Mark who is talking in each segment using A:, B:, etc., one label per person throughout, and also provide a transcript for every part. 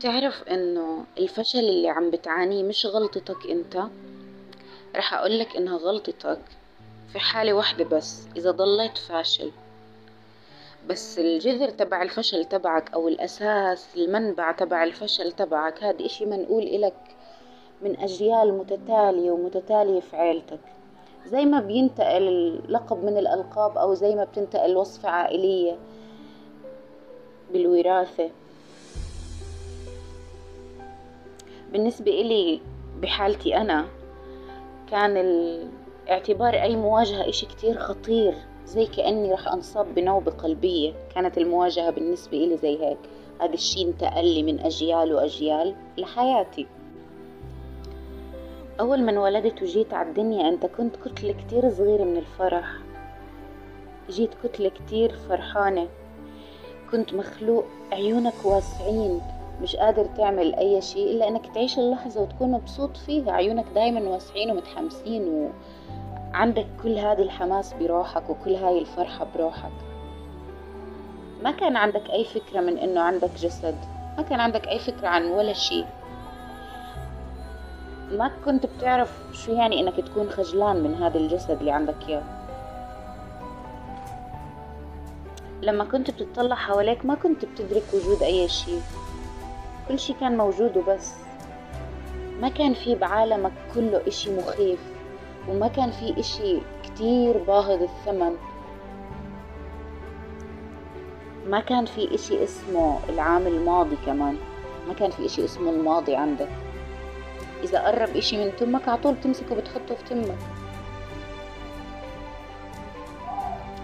A: تعرف إنه الفشل اللي عم بتعانيه مش غلطتك أنت؟ رح أقولك إنها غلطتك في حالة واحدة بس إذا ضليت فاشل. بس الجذر تبع الفشل تبعك أو الأساس المنبع تبع الفشل تبعك هاد إشي منقول إلك من أجيال متتالية ومتتالية في عيلتك. زي ما بينتقل لقب من الألقاب أو زي ما بتنتقل وصفة عائلية بالوراثة. بالنسبة إلي بحالتي أنا كان اعتبار أي مواجهة إشي كتير خطير زي كأني رح أنصاب بنوبة قلبية كانت المواجهة بالنسبة إلي زي هيك. هذا الشي انتقل لي من أجيال وأجيال لحياتي. أول ما انولدت وجيت على الدنيا أنت كنت كتلة كتير صغيرة من الفرح. جيت كتلة كتير فرحانة. كنت مخلوق عيونك واسعين. مش قادر تعمل أي شيء إلا إنك تعيش اللحظة وتكون مبسوط فيها. عيونك دايما واسعين ومتحمسين وعندك كل هذا الحماس بروحك وكل هاي الفرحة بروحك ما كان عندك أي فكرة من إنه عندك جسد ما كان عندك أي فكرة عن ولا شيء. ما كنت بتعرف شو يعني إنك تكون خجلان من هذا الجسد اللي عندك إياه. لما كنت بتطلع حواليك ما كنت بتدرك وجود أي شيء. كل شي كان موجود وبس. ما كان في بعالمك كله إشي مخيف وما كان في إشي كتير باهظ الثمن. ما كان في إشي اسمه العام الماضي كمان. ما كان في إشي اسمه الماضي عندك. إذا قرب إشي من تمك عطول تمسكه بتحطه في تمك.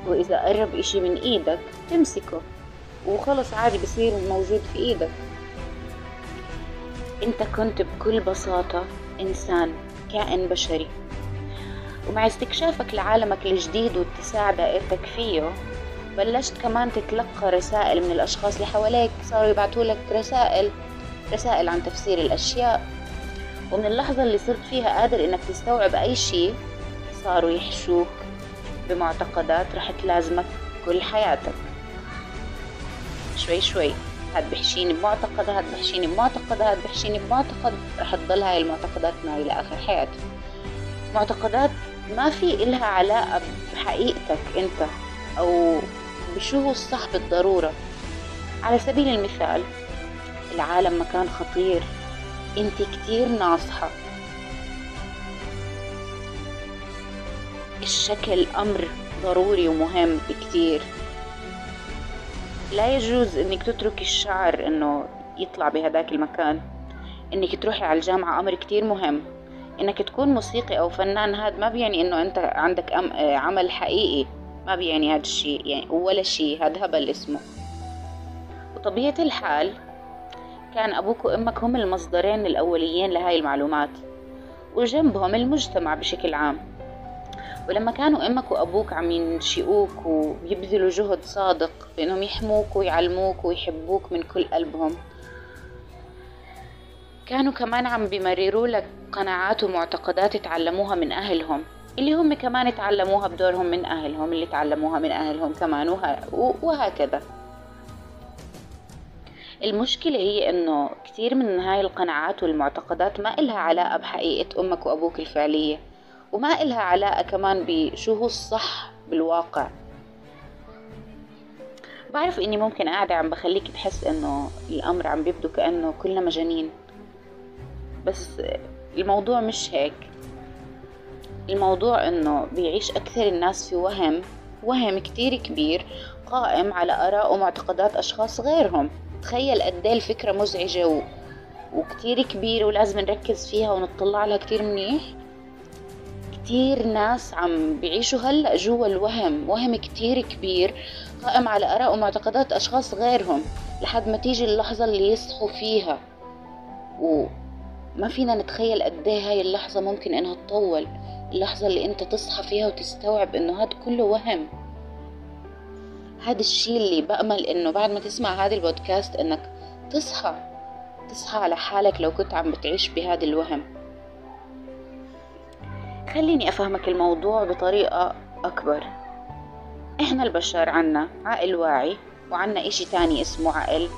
A: وإذا قرب إشي من إيدك تمسكه وخلص عادي بصير موجود في إيدك. انت كنت بكل بساطة إنسان كائن بشري. ومع استكشافك لعالمك الجديد واتساع دائرتك فيه بلشت كمان تتلقى رسائل من الأشخاص اللي حواليك. صاروا يبعثوا لك رسائل رسائل عن تفسير الأشياء. ومن اللحظة اللي صرت فيها قادر إنك تستوعب أي شيء صاروا يحشوك بمعتقدات رح تلازمك كل حياتك. شوي شوي. هاد بحشيني بمعتقد هاد بحشيني بمعتقد هاد بحشيني بمعتقد رح تضل هاي المعتقدات معي لآخر حياتي. معتقدات ما في إلها علاقة بحقيقتك أنت أو بشو هو الصح بالضرورة. على سبيل المثال العالم مكان خطير. أنت كتير ناصحة. الشكل أمر ضروري ومهم بكتير. لا يجوز إنك تتركي الشعر إنه يطلع بهداك المكان. إنك تروحي على الجامعة أمر كتير مهم. إنك تكون موسيقي أو فنان هذا ما بيعني إنه أنت عندك أم عمل حقيقي. ما بيعني هذا الشيء يعني ولا شيء هذا هبل اسمه. وطبيعة الحال كان أبوك وأمك هم المصدرين الأوليين لهاي المعلومات وجنبهم المجتمع بشكل عام. ولما كانوا إمك وأبوك عم ينشئوك ويبذلوا جهد صادق بانهم يحموك ويعلموك ويحبوك من كل قلبهم كانوا كمان عم بيمرروا لك قناعات ومعتقدات تعلموها من أهلهم اللي هم كمان تعلموها بدورهم من أهلهم اللي تعلموها من أهلهم كمان وهكذا. المشكلة هي إنه كثير من هاي القناعات والمعتقدات ما إلها علاقة بحقيقة أمك وأبوك الفعلية. وما إلها علاقة كمان بشو هو الصح بالواقع. بعرف إني ممكن قاعدة عم بخليك تحس إنه الأمر عم بيبدو كأنه كلنا مجانين. بس الموضوع مش هيك. الموضوع إنه بيعيش أكثر الناس في وهم وهم كتير كبير قائم على آراء ومعتقدات أشخاص غيرهم. تخيل قد إيه الفكرة مزعجة و... وكتير كبيرة ولازم نركز فيها ونطلع لها كتير منيح. كتير ناس عم بيعيشوا هلأ جوا الوهم وهم كتير كبير قائم على آراء ومعتقدات أشخاص غيرهم لحد ما تيجي اللحظة اللي يصحوا فيها. وما فينا نتخيل قد إيه هاي اللحظة ممكن إنها تطول اللحظة اللي أنت تصحى فيها وتستوعب إنه هاد كله وهم. هذا الشي اللي بأمل إنه بعد ما تسمع هذا البودكاست إنك تصحى تصحى على حالك لو كنت عم بتعيش بهذا الوهم. خليني أفهمك الموضوع بطريقة أكبر. إحنا البشر عنا عقل واعي وعنا إشي تاني اسمه عقل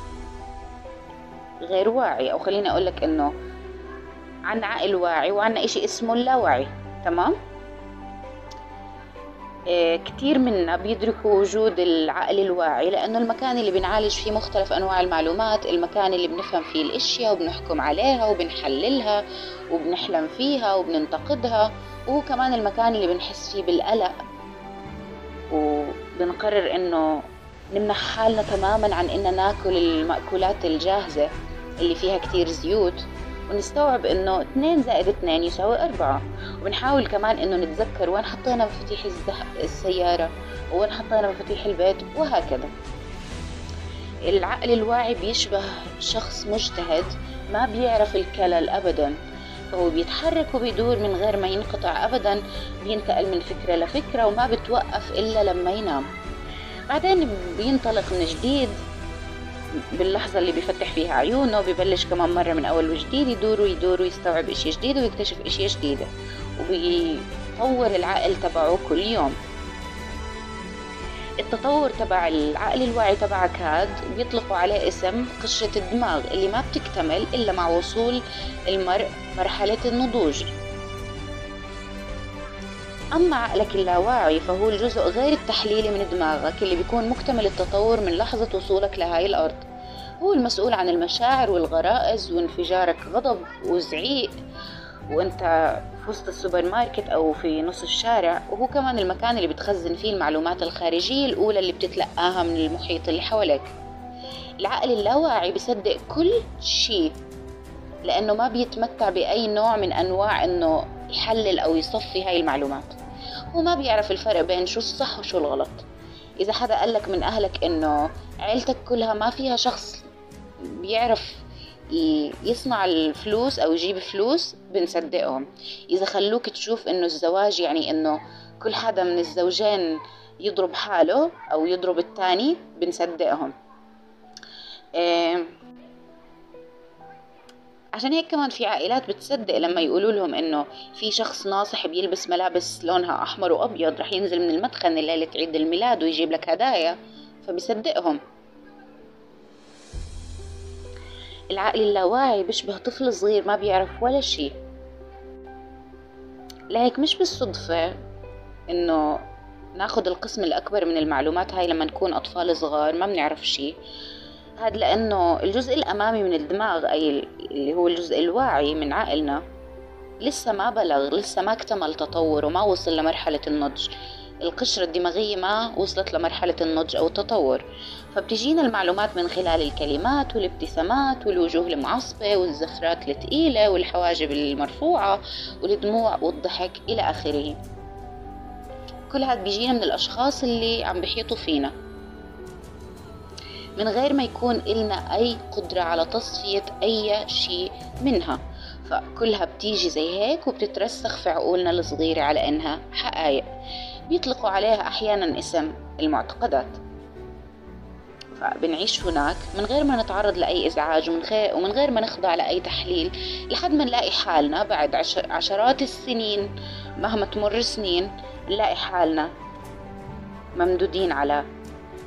A: غير واعي. أو خليني أقول لك إنه عنا عقل واعي وعنا إشي اسمه اللاواعي تمام؟ آه، كتير منا بيدركوا وجود العقل الواعي لأنه المكان اللي بنعالج فيه مختلف أنواع المعلومات المكان اللي بنفهم فيه الأشياء وبنحكم عليها وبنحللها وبنحلم فيها وبننتقدها وهو كمان المكان اللي بنحس فيه بالقلق. وبنقرر إنه نمنح حالنا تماما عن إننا ناكل المأكولات الجاهزة اللي فيها كتير زيوت. ونستوعب إنه 2 زائد 2 يساوي 4 وبنحاول كمان إنه نتذكر وين حطينا مفاتيح السيارة وين حطينا مفاتيح البيت وهكذا. العقل الواعي بيشبه شخص مجتهد ما بيعرف الكلل ابدا. فهو بيتحرك وبيدور من غير ما ينقطع ابدا بينتقل من فكرة لفكرة وما بتوقف إلا لما ينام. بعدين بينطلق من جديد باللحظة اللي بيفتح فيها عيونه ببلش كمان مرة من أول وجديد يدور ويدور ويستوعب إشي جديد ويكتشف إشي جديدة وبيطور العقل تبعه كل يوم. التطور تبع العقل الواعي تبعك هاد بيطلقوا عليه اسم قشرة الدماغ اللي ما بتكتمل إلا مع وصول المرء مرحلة النضوج. أما عقلك اللاواعي فهو الجزء غير التحليلي من دماغك اللي بيكون مكتمل التطور من لحظة وصولك لهاي الأرض. هو المسؤول عن المشاعر والغرائز وانفجارك غضب وزعيق. وأنت في وسط السوبر ماركت أو في نص الشارع وهو كمان المكان اللي بتخزن فيه المعلومات الخارجية الأولى اللي بتتلقاها من المحيط اللي حواليك. العقل اللاواعي بيصدق كل شيء لأنه ما بيتمتع بأي نوع من أنواع إنه يحلل أو يصفي هاي المعلومات. هو ما بيعرف الفرق بين شو الصح وشو الغلط. إذا حدا قال لك من أهلك إنه عيلتك كلها ما فيها شخص بيعرف يصنع الفلوس أو يجيب فلوس بنصدقهم. إذا خلوك تشوف إنه الزواج يعني إنه كل حدا من الزوجين يضرب حاله أو يضرب التاني بنصدقهم. إيه عشان هيك كمان في عائلات بتصدق لما يقولوا لهم إنه في شخص ناصح بيلبس ملابس لونها أحمر وأبيض رح ينزل من المدخن ليلة عيد الميلاد ويجيب لك هدايا فبيصدقهم. العقل اللاواعي بيشبه طفل صغير ما بيعرف ولا شي. لهيك مش بالصدفة إنه ناخد القسم الأكبر من المعلومات هاي لما نكون أطفال صغار ما بنعرف شي. هذا لأنه الجزء الأمامي من الدماغ أي اللي هو الجزء الواعي من عقلنا لسه ما بلغ لسه ما اكتمل تطوره ما وصل لمرحلة النضج. القشرة الدماغية ما وصلت لمرحلة النضج أو التطور. فبتجينا المعلومات من خلال الكلمات والابتسامات والوجوه المعصبة والزفرات الثقيلة والحواجب المرفوعة والدموع والضحك إلى آخره. كل هذا بيجينا من الأشخاص اللي عم بيحيطوا فينا. من غير ما يكون إلنا أي قدرة على تصفية أي شيء منها. فكلها بتيجي زي هيك وبتترسخ في عقولنا الصغيرة على إنها حقائق. بيطلقوا عليها أحيانا اسم المعتقدات. فبنعيش هناك من غير ما نتعرض لأي إزعاج ومن, غير ومن غير ما نخضع لأي تحليل لحد ما نلاقي حالنا بعد عشرات السنين مهما تمر سنين نلاقي حالنا ممدودين على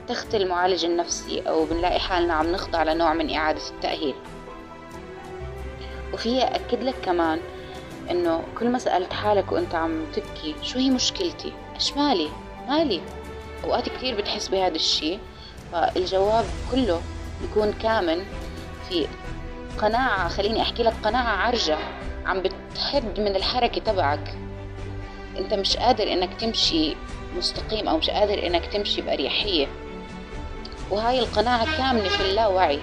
A: تخت المعالج النفسي أو بنلاقي حالنا عم نخضع لنوع من إعادة التأهيل. وفي أكد لك كمان إنه كل ما سألت حالك وأنت عم تبكي شو هي مشكلتي؟ إيش مالي؟ مالي. أوقات كثير بتحس بهذا الشيء فالجواب كله بيكون كامن في قناعة خليني أحكي لك قناعة عرجة عم بتحد من الحركة تبعك. أنت مش قادر إنك تمشي مستقيم أو مش قادر إنك تمشي بأريحية. وهاي القناعة كامنة في اللاوعي.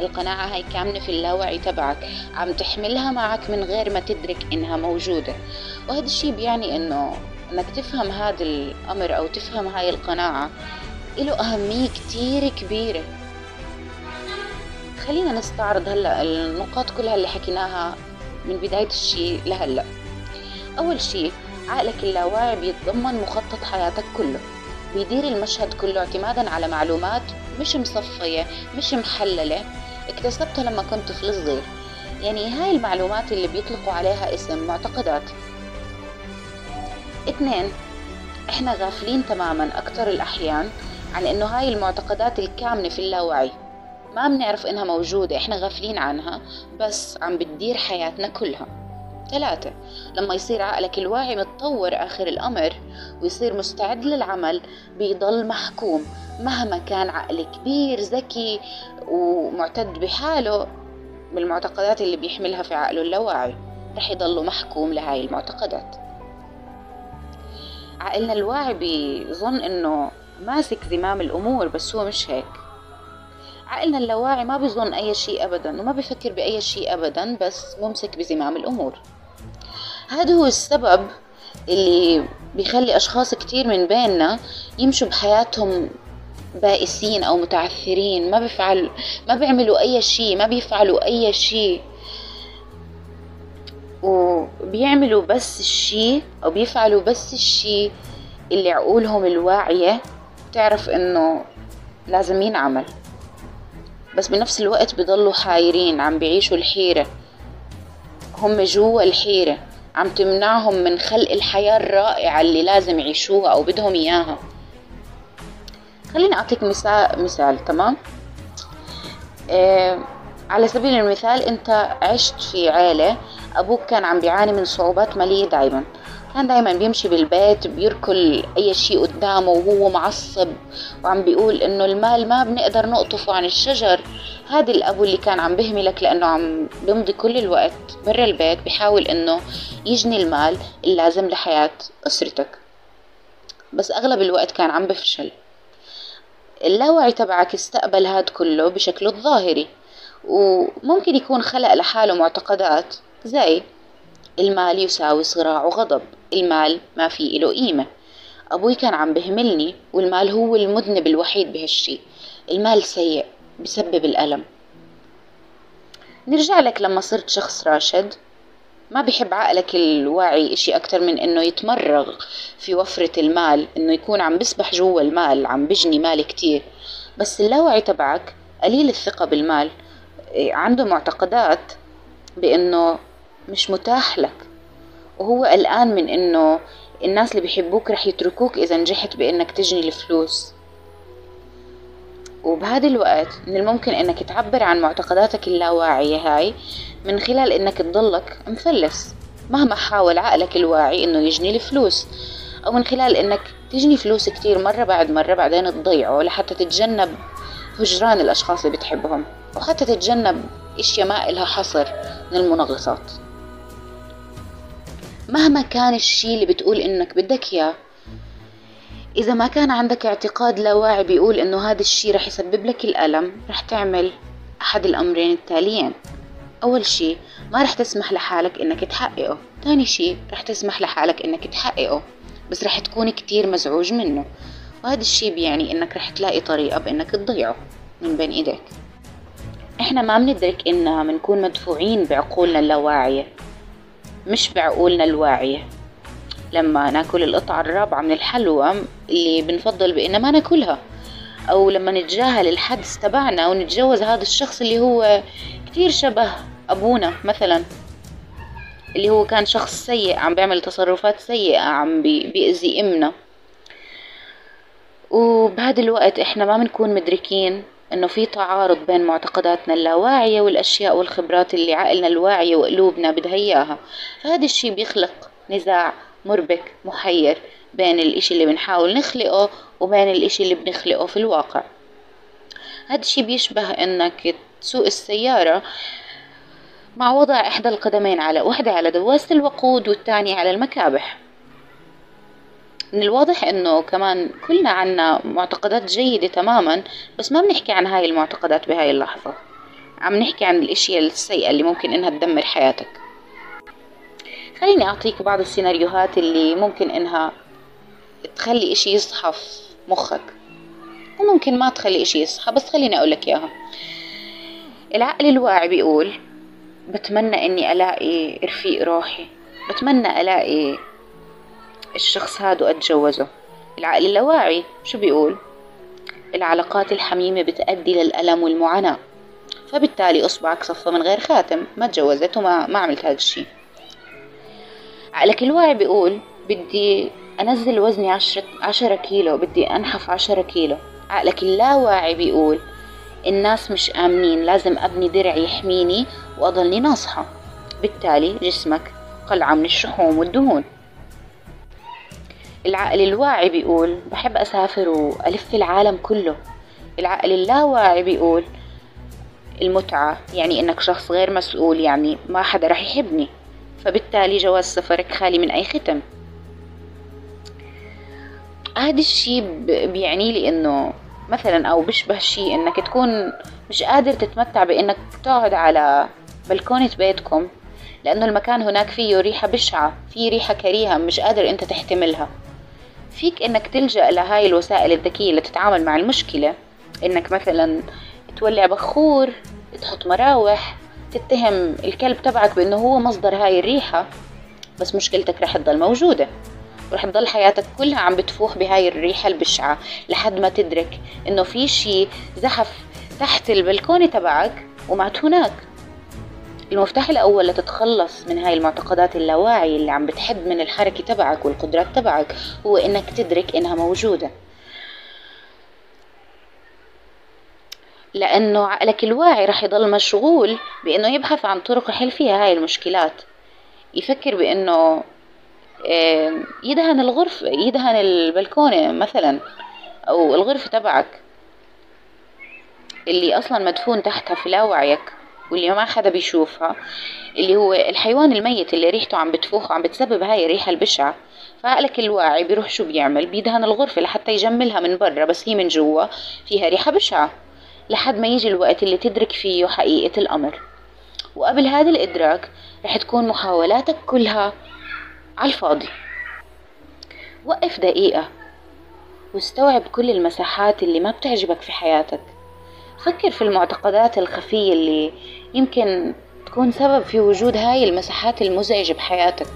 A: القناعة هاي كامنة في اللاوعي تبعك. عم تحملها معك من غير ما تدرك إنها موجودة. وهذا الشي بيعني إنه إنك تفهم هذا الأمر أو تفهم هاي القناعة له أهمية كتير كبيرة. خلينا نستعرض هلأ النقاط كلها اللي حكيناها من بداية الشي لهلأ. أول شي عقلك اللاواعي بيتضمن مخطط حياتك كله. بيدير المشهد كله اعتمادا على معلومات مش مصفية مش محللة. اكتسبتها لما كنت طفل صغير يعني هاي المعلومات اللي بيطلقوا عليها اسم معتقدات. اثنين إحنا غافلين تماما أكتر الأحيان عن إنه هاي المعتقدات الكامنة في اللاوعي. ما بنعرف إنها موجودة إحنا غافلين عنها بس عم بتدير حياتنا كلها. ثلاثة. لما يصير عقلك الواعي متطور آخر الأمر ويصير مستعد للعمل بيضل محكوم. مهما كان عقل كبير ذكي ومعتد بحاله بالمعتقدات اللي بيحملها في عقله اللاواعي رح يضله محكوم لهاي المعتقدات. عقلنا الواعي بيظن إنه ماسك زمام الأمور بس هو مش هيك. عقلنا اللاواعي ما بيظن أي شيء ابدا وما بيفكر بأي شيء ابدا بس ممسك بزمام الأمور. هذا هو السبب اللي بيخلي أشخاص كتير من بيننا يمشوا بحياتهم بائسين أو متعثرين ما بيفعل ما بيعملوا أي شيء ما بيفعلوا أي شيء. وبيعملوا بس الشيء أو بيفعلوا بس الشيء اللي عقولهم الواعية تعرف إنه لازم ينعمل. بس بنفس الوقت بضلوا حايرين عم بيعيشوا الحيرة. هم جوا الحيرة. عم تمنعهم من خلق الحياة الرائعة اللي لازم يعيشوها أو بدهم إياها. خليني أعطيك مثال مثال تمام؟ آه على سبيل المثال أنت عشت في عيلة أبوك كان عم بيعاني من صعوبات مالية دايما. كان دايما بيمشي بالبيت بيركل أي شيء قدامه وهو معصب وعم بيقول إنه المال ما بنقدر نقطفه عن الشجر. هذا الأبو اللي كان عم بهملك لأنه عم بيمضي كل الوقت برا البيت بحاول إنه يجني المال اللازم لحياة أسرتك. بس أغلب الوقت كان عم بفشل. اللاوعي تبعك استقبل هاد كله بشكله الظاهري وممكن يكون خلق لحاله معتقدات. زي المال يساوي صراع وغضب المال ما في إله قيمة. أبوي كان عم بهملني والمال هو المذنب الوحيد بهالشي. المال سيء بسبب الألم. نرجع لك لما صرت شخص راشد. ما بيحب عقلك الواعي إشي أكتر من إنه يتمرغ في وفرة المال إنه يكون عم بسبح جوا المال عم بجني مال كتير. بس اللاوعي تبعك قليل الثقة بالمال. إيه، عنده معتقدات بإنه مش متاح لك. وهو قلقان من إنه الناس اللي بيحبوك رح يتركوك إذا نجحت بإنك تجني الفلوس. وبهذا الوقت من الممكن إنك تعبر عن معتقداتك اللاواعية هاي من خلال إنك تضلك مفلس مهما حاول عقلك الواعي إنه يجني الفلوس. أو من خلال إنك تجني فلوس كتير مرة بعد مرة بعدين تضيعه لحتى تتجنب هجران الأشخاص اللي بتحبهم. وحتى تتجنب أشياء ما إلها حصر من المنغصات. مهما كان الشي اللي بتقول إنك بدك إياه إذا ما كان عندك اعتقاد لا واعي بيقول إنه هذا الشي رح يسبب لك الألم رح تعمل أحد الأمرين التاليين. أول شي ما رح تسمح لحالك إنك تحققه. تاني شي رح تسمح لحالك إنك تحققه بس رح تكون كتير مزعوج منه. وهذا الشي بيعني إنك رح تلاقي طريقة بإنك تضيعه من بين إيديك. إحنا ما بندرك إننا بنكون مدفوعين بعقولنا اللاواعية. مش بعقولنا الواعية. لما ناكل القطعة الرابعة من الحلوى اللي بنفضل بإن ما ناكلها أو لما نتجاهل الحدس تبعنا ونتجوز هذا الشخص اللي هو كتير شبه أبونا مثلا اللي هو كان شخص سيء عم بيعمل تصرفات سيئة عم بيأذي إمنا. وبهذا الوقت إحنا ما بنكون مدركين إنه في تعارض بين معتقداتنا اللاواعية والأشياء والخبرات اللي عقلنا الواعية وقلوبنا بدها إياها. فهذا الشي بيخلق نزاع مربك محير بين الإشي اللي بنحاول نخلقه وبين الإشي اللي بنخلقه في الواقع. هذا الشي بيشبه إنك تسوق السيارة مع وضع إحدى القدمين على واحدة على دواسة الوقود والثانية على المكابح. من الواضح إنه كمان كلنا عنا معتقدات جيدة تماما بس ما بنحكي عن هاي المعتقدات بهاي اللحظة. عم نحكي عن الاشياء السيئة اللي ممكن إنها تدمر حياتك. خليني أعطيك بعض السيناريوهات اللي ممكن إنها تخلي إشي يصحى في مخك وممكن ما تخلي إشي يصحى بس خليني أقول لك إياها. العقل الواعي بيقول بتمنى إني ألاقي رفيق روحي بتمنى ألاقي الشخص هذا وأتجوزه العقل اللاواعي شو بيقول؟ العلاقات الحميمة بتأدي للألم والمعاناة. فبالتالي إصبعك صفى من غير خاتم ما تجوزت وما ما عملت هذا الشي. عقلك الواعي بيقول بدي أنزل وزني عشرة, عشرة كيلو بدي أنحف عشرة كيلو. عقلك اللاواعي بيقول الناس مش آمنين لازم أبني درع يحميني وأضلني ناصحة. بالتالي جسمك قلعة من الشحوم والدهون. العقل الواعي بيقول بحب أسافر وألف العالم كله. العقل اللاواعي بيقول المتعة يعني إنك شخص غير مسؤول يعني ما حدا رح يحبني. فبالتالي جواز سفرك خالي من أي ختم. هذا الشي بيعني لي إنه مثلا أو بيشبه شي إنك تكون مش قادر تتمتع بإنك تقعد على بلكونة بيتكم لأنه المكان هناك فيه ريحة بشعة فيه ريحة كريهة مش قادر أنت تحتملها. فيك إنك تلجأ لهاي الوسائل الذكية لتتعامل مع المشكلة. إنك مثلا تولع بخور تحط مراوح تتهم الكلب تبعك بأنه هو مصدر هاي الريحة بس مشكلتك رح تضل موجودة. ورح تضل حياتك كلها عم بتفوح بهاي الريحة البشعة لحد ما تدرك إنه في شي زحف تحت البلكونة تبعك ومات هناك. المفتاح الأول لتتخلص من هاي المعتقدات اللاواعية اللي عم بتحد من الحركة تبعك والقدرات تبعك هو إنك تدرك إنها موجودة. لأنه عقلك الواعي رح يضل مشغول بأنه يبحث عن طرق يحل فيها هاي المشكلات. يفكر بأنه يدهن الغرفة يدهن البلكونة مثلا أو الغرفة تبعك اللي أصلا مدفون تحتها في لاوعيك. واللي ما حدا بيشوفها اللي هو الحيوان الميت اللي ريحته عم بتفوح وعم بتسبب هاي الريحة البشعة فعقلك الواعي بيروح شو بيعمل؟ بيدهن الغرفة لحتى يجملها من برا بس هي من جوا فيها ريحة بشعة لحد ما يجي الوقت اللي تدرك فيه حقيقة الأمر. وقبل هذا الإدراك رح تكون محاولاتك كلها على الفاضي. وقف دقيقة واستوعب كل المساحات اللي ما بتعجبك في حياتك. فكر في المعتقدات الخفية اللي يمكن تكون سبب في وجود هاي المساحات المزعجة بحياتك.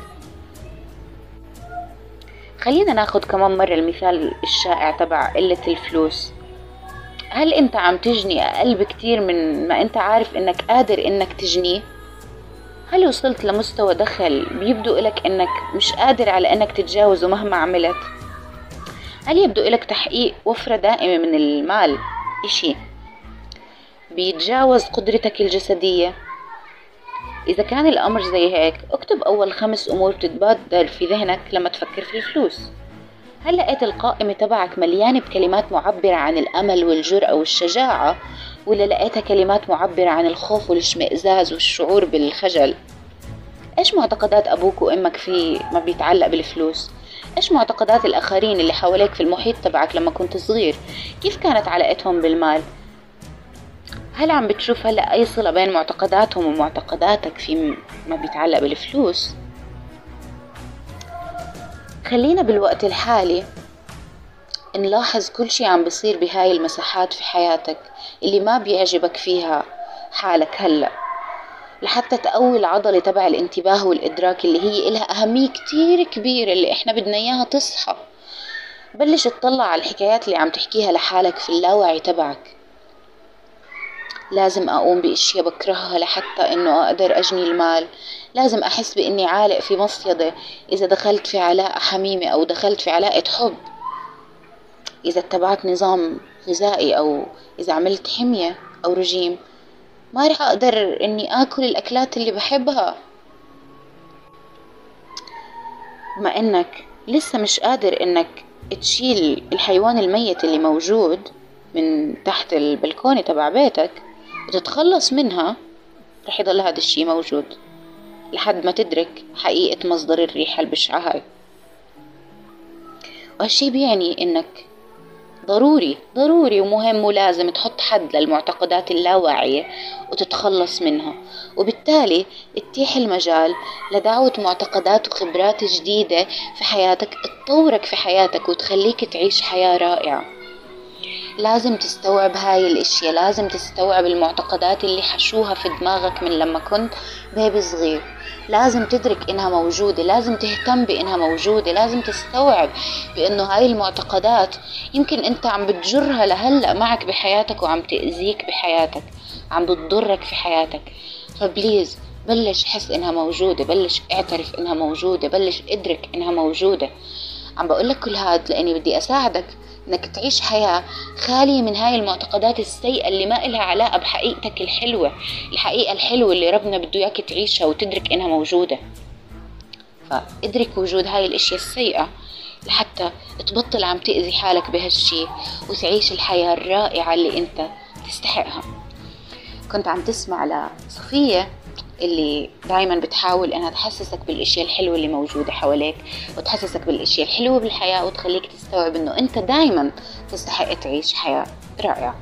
A: خلينا ناخد كمان مرة المثال الشائع تبع قلة الفلوس. هل أنت عم تجني أقل بكتير من ما أنت عارف إنك قادر إنك تجنيه؟ هل وصلت لمستوى دخل بيبدو لك إنك مش قادر على إنك تتجاوزه مهما عملت؟ هل يبدو لك تحقيق وفرة دائمة من المال؟ إشي. بيتجاوز قدرتك الجسدية. إذا كان الأمر زي هيك اكتب أول خمس أمور بتتبادر في ذهنك لما تفكر في الفلوس. هل لقيت القائمة تبعك مليانة بكلمات معبرة عن الأمل والجرأة والشجاعة ولا لقيتها كلمات معبرة عن الخوف والاشمئزاز والشعور بالخجل؟ إيش معتقدات أبوك وأمك في ما بيتعلق بالفلوس؟ إيش معتقدات الآخرين اللي حواليك في المحيط تبعك لما كنت صغير؟ كيف كانت علاقتهم بالمال؟ هل عم بتشوف هلأ أي صلة بين معتقداتهم ومعتقداتك في ما بيتعلق بالفلوس؟ خلينا بالوقت الحالي نلاحظ كل شي عم بصير بهاي المساحات في حياتك اللي ما بيعجبك فيها حالك هلأ. لحتى تقوي العضلة تبع الانتباه والإدراك اللي هي إلها أهمية كتير كبيرة اللي إحنا بدنا إياها تصحى. بلش تطلع على الحكايات اللي عم تحكيها لحالك في اللاوعي تبعك. لازم أقوم بأشياء بكرهها لحتى إنه أقدر أجني المال. لازم أحس بإني عالق في مصيدة. إذا دخلت في علاقة حميمة أو دخلت في علاقة حب إذا اتبعت نظام غذائي أو إذا عملت حمية أو رجيم ما رح أقدر إني آكل الأكلات اللي بحبها. بما إنك لسه مش قادر إنك تشيل الحيوان الميت اللي موجود من تحت البلكونة تبع بيتك وتتخلص منها رح يضل هذا الشي موجود لحد ما تدرك حقيقة مصدر الريحة البشعة هاي. وهالشي بيعني إنك ضروري ضروري ومهم ولازم تحط حد للمعتقدات اللاواعية وتتخلص منها. وبالتالي اتيح المجال لدعوة معتقدات وخبرات جديدة في حياتك تطورك في حياتك وتخليك تعيش حياة رائعة. لازم تستوعب هاي الإشياء لازم تستوعب المعتقدات اللي حشوها في دماغك من لما كنت بيبي صغير. لازم تدرك إنها موجودة لازم تهتم بإنها موجودة لازم تستوعب بإنه هاي المعتقدات يمكن أنت عم بتجرها لهلأ معك بحياتك وعم تأذيك بحياتك عم بتضرك في حياتك. فبليز بلش حس إنها موجودة بلش اعترف إنها موجودة بلش ادرك إنها موجودة. عم بقول لك كل هاد لأني بدي أساعدك إنك تعيش حياة خالية من هاي المعتقدات السيئة اللي ما إلها علاقة بحقيقتك الحلوة الحقيقة الحلوة اللي ربنا بده إياك تعيشها وتدرك إنها موجودة. فادرك وجود هاي الأشياء السيئة لحتى تبطل عم تأذي حالك بهالشي وتعيش الحياة الرائعة اللي أنت تستحقها. كنت عم تسمع لصفية اللي دايما بتحاول إنها تحسسك بالأشياء الحلوة اللي موجودة حواليك وتحسسك بالأشياء الحلوة بالحياة وتخليك تستوعب إنه أنت دايما تستحق تعيش حياة رائعة.